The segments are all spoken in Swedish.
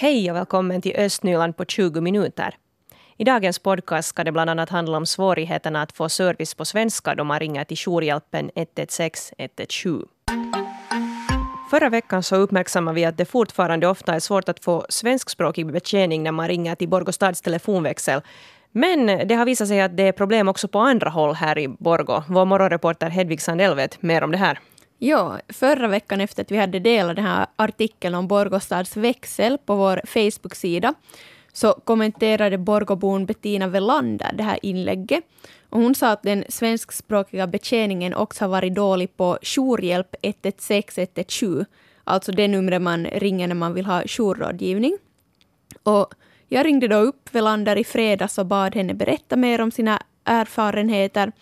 Hej och välkommen till Östnyland på 20 minuter. I dagens podcast ska det bland annat handla om svårigheterna att få service på svenska då man ringer till jourhjälpen 116 117. Förra veckan så uppmärksammade vi att det fortfarande ofta är svårt att få svenskspråkig betjäning när man ringer till Borgå telefonväxel. Men det har visat sig att det är problem också på andra håll här i Borgå. Vår morgonreporter Hedvig Sandell vet mer om det här. Ja, förra veckan efter att vi hade delat den här artikeln om Borgostads växel på vår Facebook-sida så kommenterade Borgobon Bettina Velander det här inlägget. Och hon sa att den svenskspråkiga betjäningen också har varit dålig på jourhjälp 116 117, alltså det numret man ringer när man vill ha jourrådgivning. Och jag ringde då upp Velander i fredags och bad henne berätta mer om sina erfarenheter.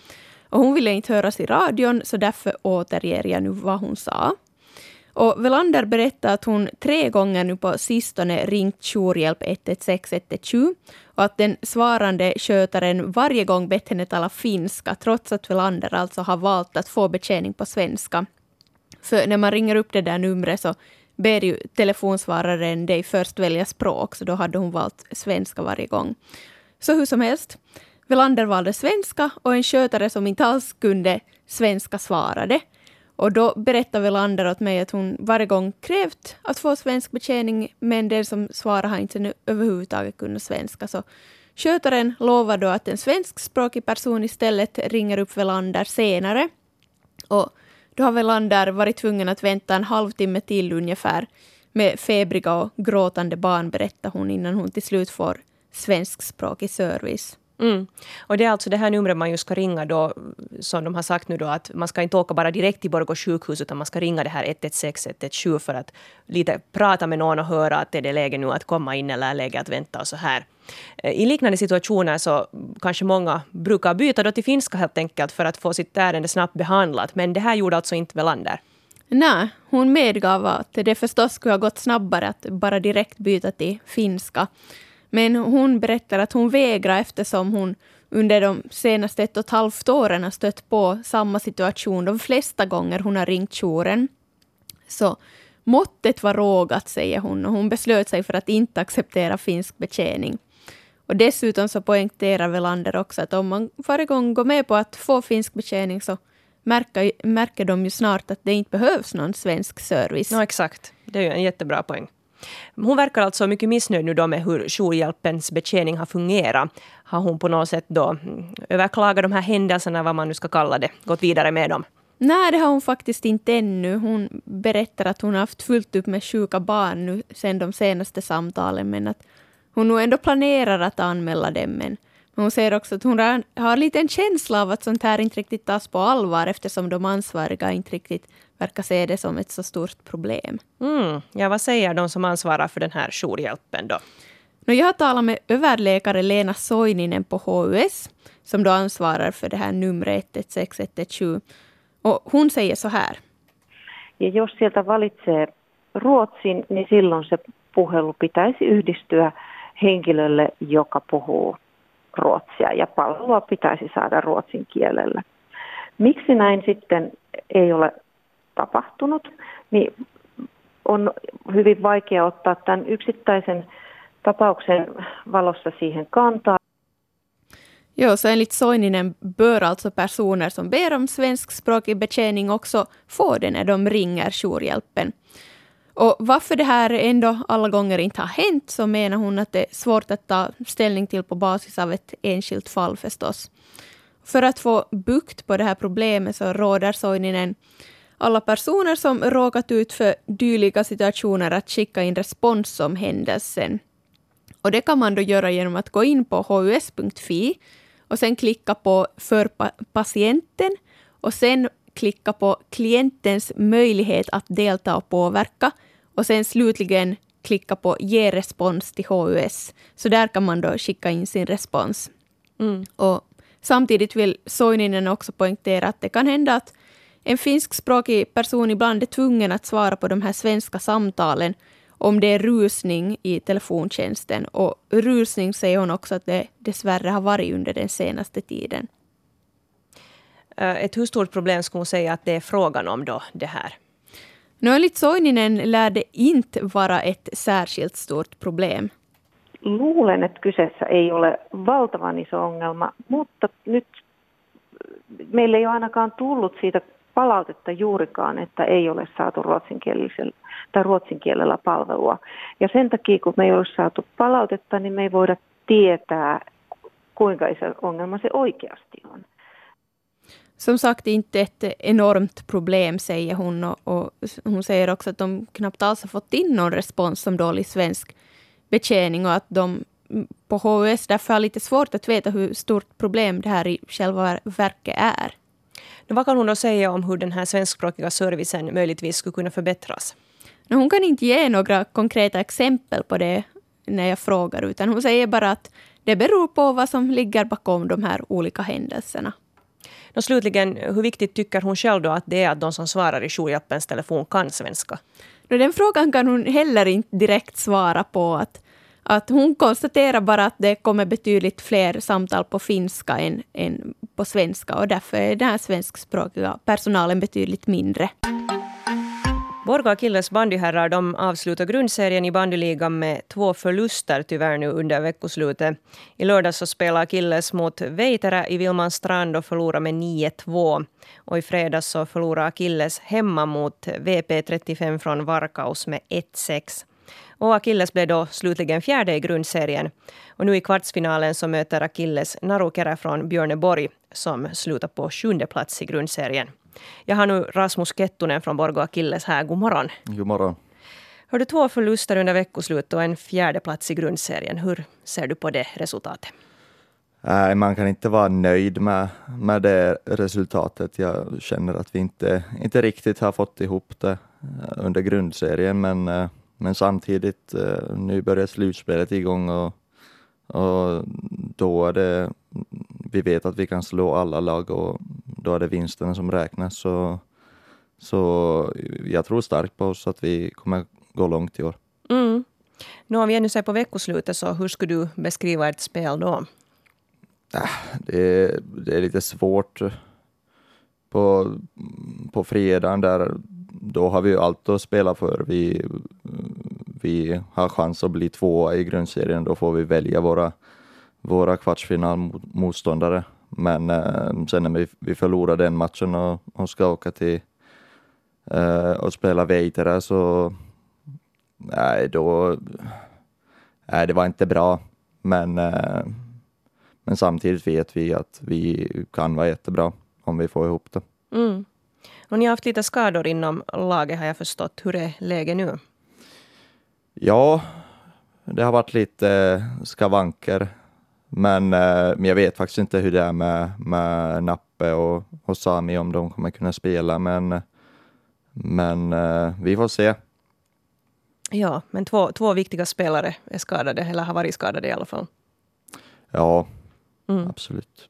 Och hon ville inte höras i radion, så därför återger jag nu vad hon sa. Och Velander berättade att hon tre gånger nu på sistone ringt jourhjälp 116 117 och att den svarande skötaren varje gång bett henne tala finska trots att Velander alltså har valt att få betjäning på svenska. För när man ringer upp det där numret så ber ju telefonsvararen dig först välja språk, så då hade hon valt svenska varje gång. Så hur som helst, Velander valde svenska och en skötare som inte alls kunde svenska svarade. Och då berättade Velander åt mig att hon varje gång krävt att få svensk betjäning, men den som svarade har inte överhuvudtaget kunnat svenska. Så skötaren lovade då att en svenskspråkig person istället ringer upp Velander senare. Och då har Velander varit tvungen att vänta en halvtimme till ungefär med febriga och gråtande barn, berättar hon, innan hon till slut får svenskspråkig service. Mm. Och det är alltså det här numret man ju ska ringa då, som de har sagt nu då, att man ska inte åka bara direkt till Borgå sjukhus, utan man ska ringa det här 116 117 för att lite prata med någon och höra att är det läge nu att komma in eller läge att vänta och så här. Eh, I liknande situationer så kanske många brukar byta då till finska helt enkelt för att få sitt ärende snabbt behandlat, men det här gjorde alltså inte Velander. Nej, hon medgav att det förstås skulle ha gått snabbare att bara direkt byta till finska. Men hon berättar att hon vägrar eftersom hon under de senaste ett och ett halvt åren har stött på samma situation de flesta gånger hon har ringt jouren. Så måttet var rågat, säger hon, och hon beslöt sig för att inte acceptera finsk betjäning. Och dessutom så poängterar Velander också att om man varje gång går med på att få finsk betjäning så märker, märker de ju snart att det inte behövs någon svensk service. Ja, exakt. Det är ju en jättebra poäng. Hon verkar alltså mycket missnöjd nu då med hur jourhjälpens betjäning har fungerat. Har hon på något sätt då mm, överklagat de här händelserna, vad man nu ska kalla det, gått vidare med dem? Nej, det har hon faktiskt inte ännu. Hon berättar att hon har haft fullt upp med sjuka barn nu sen de senaste samtalen, men att hon nog ändå planerar att anmäla dem. Men hon säger också att hon har lite en känsla av att sånt här inte riktigt tas på allvar eftersom de ansvariga inte riktigt verkar se det som ett så stort problem. Mm. Ja, vad säger de som ansvarar för den här jourhjälpen då? No, jag har talat med överläkare Lena Soininen på HUS som då ansvarar för det här numret 16117. Och hon säger så här. Ja jos sieltä valitsee Ruotsin, niin silloin se puhelu pitäisi yhdistyä henkilölle, joka puhuu ruotsia ja palvelua pitäisi saada ruotsin kielellä. Miksi näin sitten ei ole tapahtunut, niin on hyvin vaikea ottaa tämän yksittäisen tapauksen valossa siihen kantaa. Jo, så enligt Soininen bör alltså personer som ber om svenskspråkig betjäning också få det när de ringer jourhjälpen. Och varför det här ändå alla gånger inte har hänt så menar hon att det är svårt att ta ställning till på basis av ett enskilt fall förstås. För att få bukt på det här problemet så råder Soininen alla personer som råkat ut för dylika situationer att skicka in respons om händelsen. Och det kan man då göra genom att gå in på hus.fi och sen klicka på för patienten och sen klicka på klientens möjlighet att delta och påverka och sen slutligen klicka på ge respons till HUS. Så där kan man då skicka in sin respons. Mm. Och samtidigt vill Soininen också poängtera att det kan hända att en finskspråkig person ibland är tvungen att svara på de här svenska samtalen om det är rusning i telefontjänsten. Och rusning säger hon också att det dessvärre har varit under den senaste tiden. Eh, ett hur stort problem skulle hon säga att det är frågan om då, det här? No, enligt Soininen lär det inte vara ett särskilt stort problem. Luulen, että kyseessä ei ole valtavan iso ongelma, mutta nyt meille ei ole ainakaan tullut siitä palautetta juurikaan, että ei ole saatu ruotsinkielisellä tai ruotsin kielellä palvelua. Ja sen takia, kun me ei ole saatu palautetta, niin me ei voida tietää, kuinka iso ongelma se oikeasti on. Som sagt inte ett enormt problem, säger hon. Och, och, hon säger också att de knappt alls har fått in någon respons som dålig svensk betjäning och att de på HUS därför har lite svårt att veta hur stort problem det här i själva verket är. Vad kan hon då säga om hur den här svenskspråkiga servicen möjligtvis skulle kunna förbättras? Hon kan inte ge några konkreta exempel på det när jag frågar, utan hon säger bara att det beror på vad som ligger bakom de här olika händelserna. Och slutligen, hur viktigt tycker hon själv då att det är att de som svarar i jourhjälpens telefon kan svenska? Den frågan kan hon heller inte direkt svara på. Att, att hon konstaterar bara att det kommer betydligt fler samtal på finska än, än på svenska och därför är den här svenskspråkiga personalen betydligt mindre. Borgå Akilles bandyherrar de avslutar grundserien i bandyligan med två förluster tyvärr nu under veckoslutet. I lördags så spelade Akilles mot Veitere i Vilmanstrand och förlorade med 9-2. Och i fredags så förlorade Akilles hemma mot VP35 från Varkaus med 1-6. Och Akilles blev då slutligen fjärde i grundserien. Och nu i kvartsfinalen så möter Akilles Narukera från Björneborg som slutar på sjunde plats i grundserien. Jag har nu Rasmus Kettunen från Borgå Akilles här. God morgon. God morgon. Har du två förluster under veckoslutet och en fjärde plats i grundserien. Hur ser du på det resultatet? Nej, man kan inte vara nöjd med, med det resultatet. Jag känner att vi inte, inte riktigt har fått ihop det eh, under grundserien, men, eh, men samtidigt, eh, nu börjar slutspelet igång och, och då är det, vi vet att vi kan slå alla lag och då är det vinsten som räknas. Så, så jag tror starkt på oss att vi kommer gå långt i år. Mm. Nu om vi ännu ser på veckoslutet, så hur skulle du beskriva ett spel då? Äh, det, är, det är lite svårt. På, på fredagen där, då har vi ju allt att spela för. Vi, vi har chans att bli tvåa i grundserien, då får vi välja våra, våra kvartsfinalmotståndare. Men eh, sen när vi, vi förlorade den matchen och, och ska åka till eh, och spela vidare. så nej, då nej, det var inte bra. Men, eh, men samtidigt vet vi att vi kan vara jättebra om vi får ihop det. Mm. Och ni har haft lite skador inom laget har jag förstått. Hur är läget nu? Ja, det har varit lite skavanker men, eh, men jag vet faktiskt inte hur det är med, med Nappe och, och Sami, om de kommer kunna spela, men, men eh, vi får se. Ja, men två, två viktiga spelare är skadade, eller har varit skadade i alla fall. Ja, mm. absolut.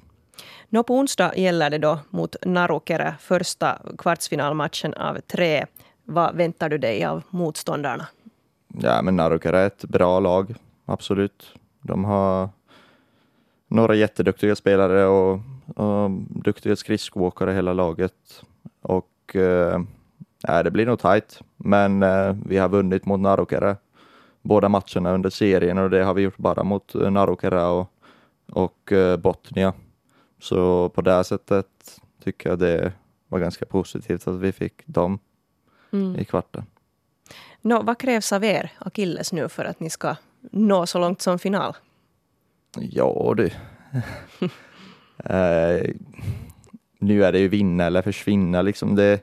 Nå, på onsdag gäller det då mot Narukere, första kvartsfinalmatchen av tre. Vad väntar du dig av motståndarna? Ja, men Narukere är ett bra lag, absolut. De har några jätteduktiga spelare och, och duktiga skridskoåkare hela laget. Och eh, det blir nog tajt, men eh, vi har vunnit mot Narukere båda matcherna under serien och det har vi gjort bara mot Narukere och, och eh, Botnia. Så på det sättet tycker jag det var ganska positivt att vi fick dem mm. i kvarten. Nå, vad krävs av er, Akilles, nu för att ni ska nå så långt som final? Ja du. eh, nu är det ju vinna eller försvinna liksom. Det,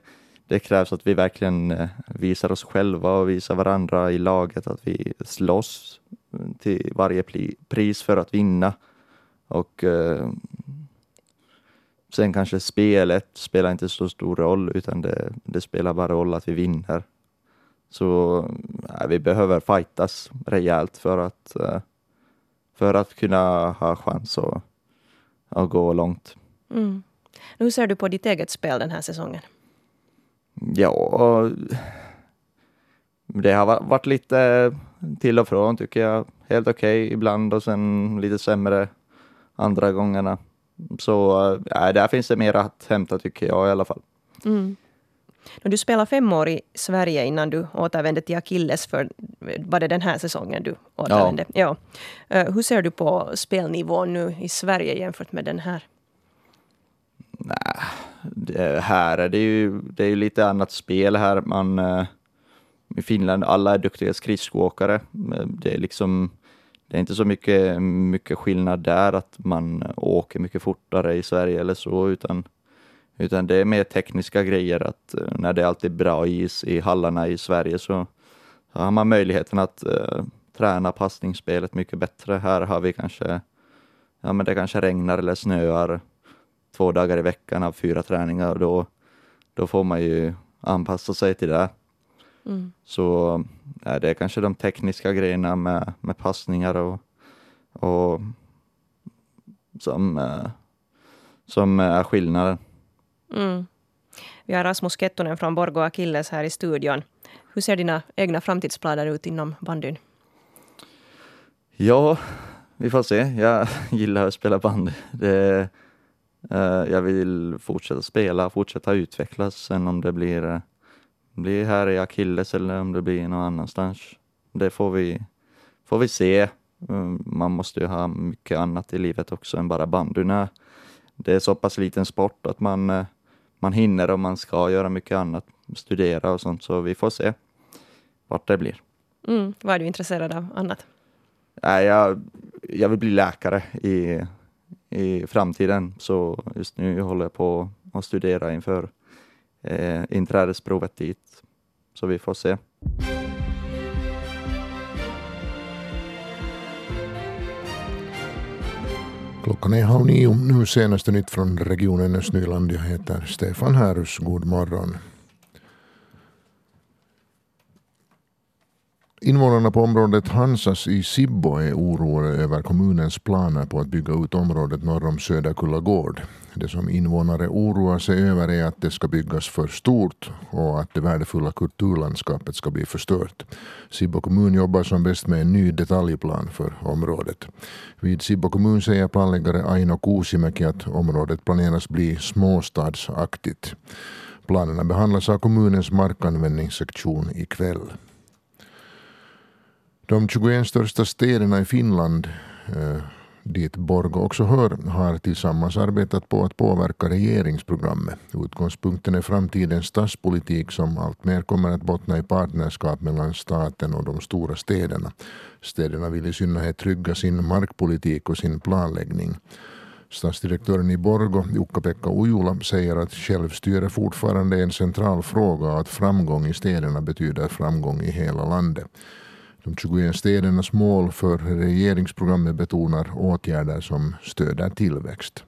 det krävs att vi verkligen eh, visar oss själva och visar varandra i laget att vi slåss till varje pris för att vinna. Och eh, sen kanske spelet spelar inte så stor roll utan det, det spelar bara roll att vi vinner. Så äh, vi behöver fightas rejält för att äh, för att kunna ha chans att, att gå långt. Mm. Hur ser du på ditt eget spel den här säsongen? Ja, det har varit lite till och från tycker jag. Helt okej okay ibland och sen lite sämre andra gångerna. Så ja, där finns det mer att hämta tycker jag i alla fall. Mm. Du spelade fem år i Sverige innan du återvände till Akilles. För, var det den här säsongen du återvände? Ja. ja. Eh, hur ser du på spelnivån nu i Sverige jämfört med den här? Nej, här är det ju det är lite annat spel här. Man, eh, I Finland alla är duktiga skridskoåkare. Det är liksom det är inte så mycket, mycket skillnad där att man åker mycket fortare i Sverige eller så, utan, utan det är mer tekniska grejer att eh, när det alltid är bra is i hallarna i Sverige så har man möjligheten att uh, träna passningsspelet mycket bättre. Här har vi kanske, ja men det kanske regnar eller snöar två dagar i veckan av fyra träningar och då, då får man ju anpassa sig till det. Mm. Så ja, det är kanske de tekniska grejerna med, med passningar och, och som, eh, som är skillnaden. Mm. Vi har Rasmus Kettunen från Borgo Akilles här i studion. Hur ser dina egna framtidsplaner ut inom bandyn? Ja, vi får se. Jag gillar att spela bandy. Det, uh, jag vill fortsätta spela, fortsätta utvecklas. Sen om det blir eh, blir här i Akilles eller om det blir någon annanstans. Det får vi, får vi se. Mm, man måste ju ha mycket annat i livet också än bara bandyn. Det är så pass liten sport att man, eh, man hinner och man ska göra mycket annat, studera och sånt, så vi får se vart det blir. Mm, vad är du intresserad av annat? jag, jag vill bli läkare i, i framtiden, så just nu håller jag på att studera inför eh, inträdesprovet dit. Så vi får se. Klockan är halv nio. Nu senaste nytt från regionen Östnyland. Jag heter Stefan Härus. God morgon. Invånarna på området Hansas i Sibbo är oroade över kommunens planer på att bygga ut området norr om Söderkulla gård. Det som invånare oroar sig över är att det ska byggas för stort och att det värdefulla kulturlandskapet ska bli förstört. Sibbo kommun jobbar som bäst med en ny detaljplan för området. Vid Sibbo kommun säger planläggare Aino Kuusimäki att området planeras bli småstadsaktigt. Planerna behandlas av kommunens markanvändningssektion ikväll. De 21 största städerna i Finland, eh, dit Borgo också hör, har tillsammans arbetat på att påverka regeringsprogrammet. Utgångspunkten är framtidens stadspolitik som alltmer kommer att bottna i partnerskap mellan staten och de stora städerna. Städerna vill i synnerhet trygga sin markpolitik och sin planläggning. Stadsdirektören i Borgo, Jukka-Pekka Ujula, säger att självstyre fortfarande är en central fråga och att framgång i städerna betyder framgång i hela landet. De 21 städernas mål för regeringsprogrammet betonar åtgärder som stöder tillväxt.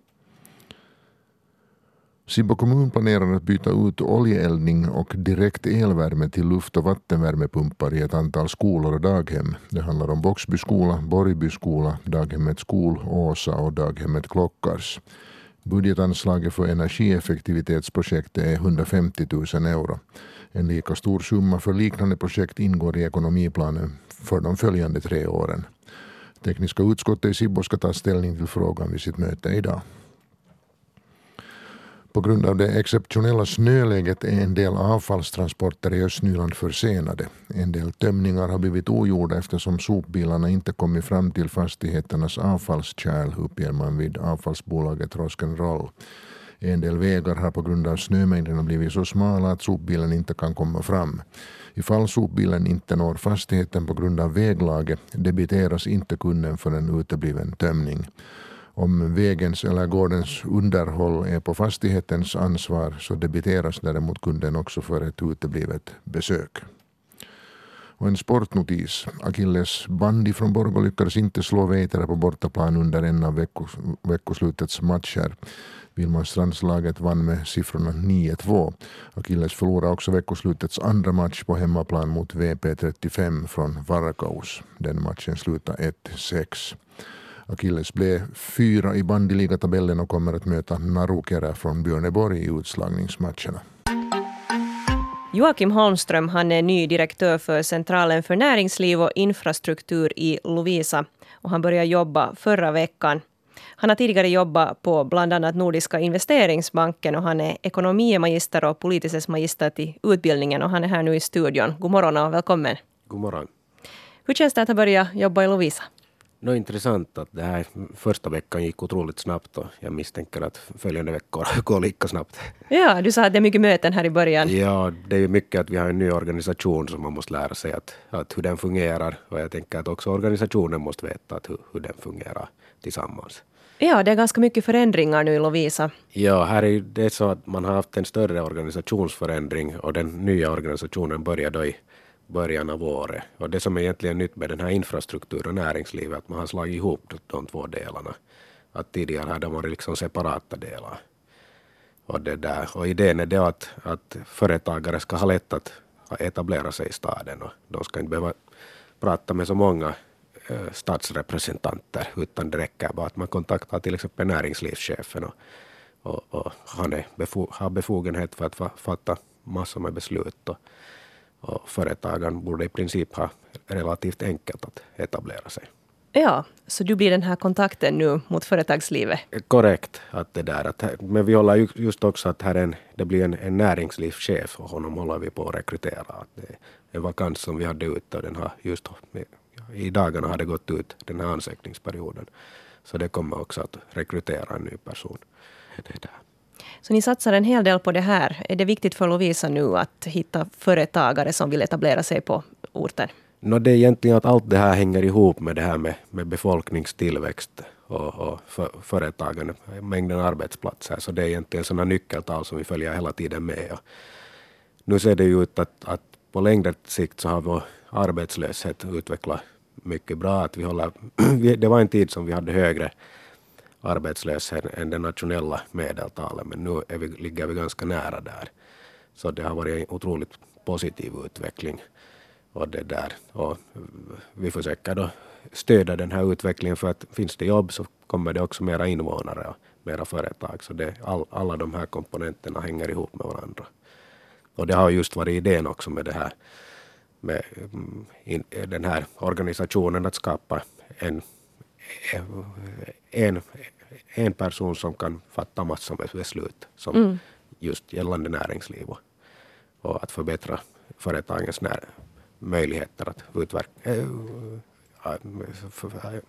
Sibbo kommun planerar att byta ut oljeeldning och direkt elvärme till luft och vattenvärmepumpar i ett antal skolor och daghem. Det handlar om Boxby skola, Borgby skola, daghemmet Skol, Åsa och daghemmet Klockars. Budgetanslaget för energieffektivitetsprojektet är 150 000 euro. En lika stor summa för liknande projekt ingår i ekonomiplanen för de följande tre åren. Tekniska utskottet i Sibbo ska ta ställning till frågan vid sitt möte idag. På grund av det exceptionella snöläget är en del avfallstransporter i Östnyland försenade. En del tömningar har blivit ogjorda eftersom sopbilarna inte kommit fram till fastigheternas avfallskärl uppger man vid avfallsbolaget Rosk'n'Roll. En del vägar har på grund av snömängderna blivit så smala att sopbilen inte kan komma fram. Ifall sopbilen inte når fastigheten på grund av väglaget debiteras inte kunden för en utebliven tömning. Om vägens eller gårdens underhåll är på fastighetens ansvar så debiteras däremot kunden också för ett uteblivet besök. Och en sportnotis. Akilles bandy från Borgå lyckades inte slå Veitare på bortaplan under en av veckos, veckoslutets matcher. Vildmarstrandslaget vann med siffrorna 9-2. Akilles förlorade också veckoslutets andra match på hemmaplan mot VP35 från Varkaus. Den matchen slutade 1-6. Akilles blev fyra i bandyligatabellen och kommer att möta Narukera från Björneborg i utslagningsmatcherna. Joakim Holmström han är ny direktör för Centralen för näringsliv och infrastruktur i Lovisa. Och han började jobba förra veckan. Han har tidigare jobbat på bland annat Nordiska investeringsbanken och han är ekonomiemagister och politiskt magister till utbildningen och han är här nu i studion. God morgon och välkommen. God morgon. Hur känns det att ha börjat jobba i Lovisa? Är intressant att det här första veckan gick otroligt snabbt och jag misstänker att följande veckor går lika snabbt. Ja, du sa att det är mycket möten här i början. Ja, det är ju mycket att vi har en ny organisation som man måste lära sig att, att hur den fungerar och jag tänker att också organisationen måste veta att hur, hur den fungerar tillsammans. Ja, det är ganska mycket förändringar nu i Lovisa. Ja, här är det så att man har haft en större organisationsförändring och den nya organisationen började då i början av året. Och det som är egentligen nytt med den här infrastrukturen och näringslivet är att man har slagit ihop de två delarna. Att tidigare hade man varit liksom separata delar. Och, det där. och idén är det att, att företagare ska ha lätt att etablera sig i staden och de ska inte behöva prata med så många eh, stadsrepresentanter utan det räcker bara att man kontaktar till exempel näringslivschefen och, och, och han är befo har befogenhet för att fatta massor med beslut. Och, och företagen borde i princip ha relativt enkelt att etablera sig. Ja, så du blir den här kontakten nu mot företagslivet? Korrekt. Att det där, att, men vi håller just också att här en, det blir en, en näringslivschef och honom håller vi på att rekrytera. Att det är en vakans som vi hade ute och den har just i dagarna har det gått ut den här ansökningsperioden. Så det kommer också att rekrytera en ny person. Det där. Så ni satsar en hel del på det här. Är det viktigt för Lovisa nu att hitta företagare som vill etablera sig på orten? No, det är egentligen att allt det här hänger ihop med det här med, med befolkningstillväxt och, och för, företagande, mängden arbetsplatser. Så det är egentligen sådana nyckeltal som vi följer hela tiden med. Och nu ser det ju ut att, att på längre sikt så har vår arbetslöshet utvecklat mycket bra. Att vi håller, det var en tid som vi hade högre arbetslöshet än det nationella medeltalet, men nu är vi, ligger vi ganska nära där. Så det har varit en otroligt positiv utveckling. Och, det där. och vi försöker då stödja den här utvecklingen för att finns det jobb så kommer det också mera invånare och mera företag. Så det, all, alla de här komponenterna hänger ihop med varandra. Och det har just varit idén också med det här med mm, in, den här organisationen att skapa en, en, en person som kan fatta massor med beslut som mm. just gällande näringsliv och, och att förbättra företagens när, möjligheter att utverka, äh,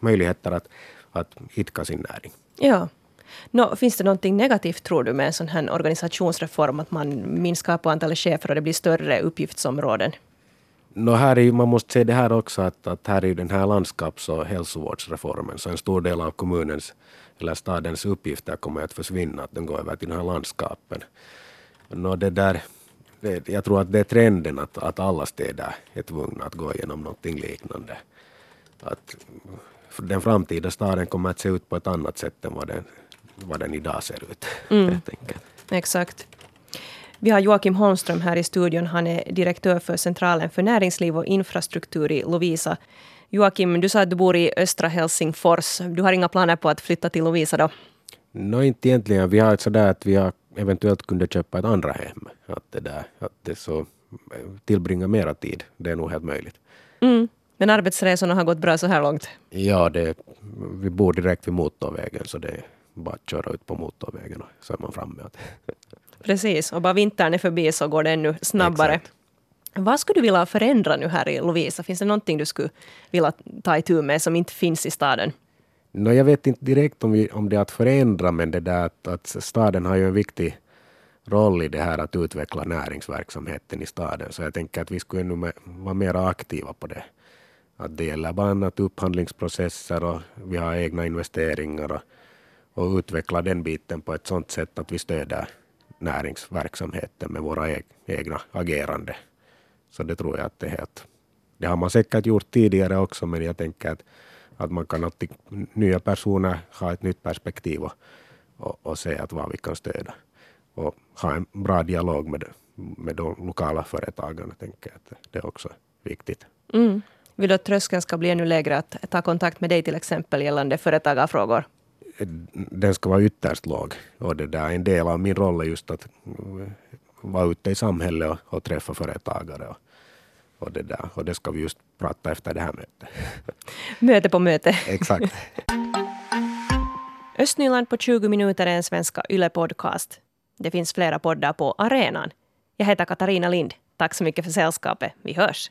möjligheter att, att idka sin näring. Ja. No, finns det någonting negativt tror du med en sån här organisationsreform, att man minskar på antalet chefer och det blir större uppgiftsområden? No, här är, man måste se det här också att, att här är den här landskaps och hälsovårdsreformen, så en stor del av kommunens eller stadens uppgifter kommer att försvinna, att den går över till den här landskapen. No, det där, det, jag tror att det är trenden att, att alla städer är tvungna att gå igenom någonting liknande. Att den framtida staden kommer att se ut på ett annat sätt än vad den, vad den idag ser ut. Mm. Exakt. Vi har Joakim Holmström här i studion. Han är direktör för Centralen för näringsliv och infrastruktur i Lovisa. Joakim, du sa att du bor i östra Helsingfors. Du har inga planer på att flytta till Lovisa då? No, inte egentligen. Vi har sådär att vi har eventuellt kunde köpa ett andra hem. Att det, där, att det så tillbringa mera tid. Det är nog helt möjligt. Mm. Men arbetsresorna har gått bra så här långt? Ja, det, vi bor direkt vid motorvägen så det är bara att köra ut på motorvägen och så är man framme. Precis, och bara vintern är förbi så går det ännu snabbare. Exakt. Vad skulle du vilja förändra nu här i Lovisa? Finns det någonting du skulle vilja ta itu med som inte finns i staden? No, jag vet inte direkt om, vi, om det är att förändra, men det där att, att staden har ju en viktig roll i det här att utveckla näringsverksamheten i staden. Så jag tänker att vi skulle ännu vara mer aktiva på det. Att det gäller bland annat upphandlingsprocesser och vi har egna investeringar och, och utveckla den biten på ett sådant sätt att vi stöder näringsverksamheten med våra e, egna agerande. Så det tror jag att det är helt... Det har man säkert gjort tidigare också, men jag tänker att, att man kan alltid, nya personer ha ett nytt perspektiv och, och, och se att vad vi kan stödja. Och ha en bra dialog med, med de lokala företagen, tänker jag att det är också viktigt. Mm. Vill du att tröskeln ska bli ännu lägre att ta kontakt med dig till exempel gällande företagarfrågor? Den ska vara ytterst låg. Och det där, en del av min roll är just att vara ute i samhället och, och träffa företagare. Och, och, det där. och det ska vi just prata efter det här mötet. Möte på möte. Exakt. Östnyland på 20 minuter är en svenska YLE-podcast. Det finns flera poddar på arenan. Jag heter Katarina Lind. Tack så mycket för sällskapet. Vi hörs!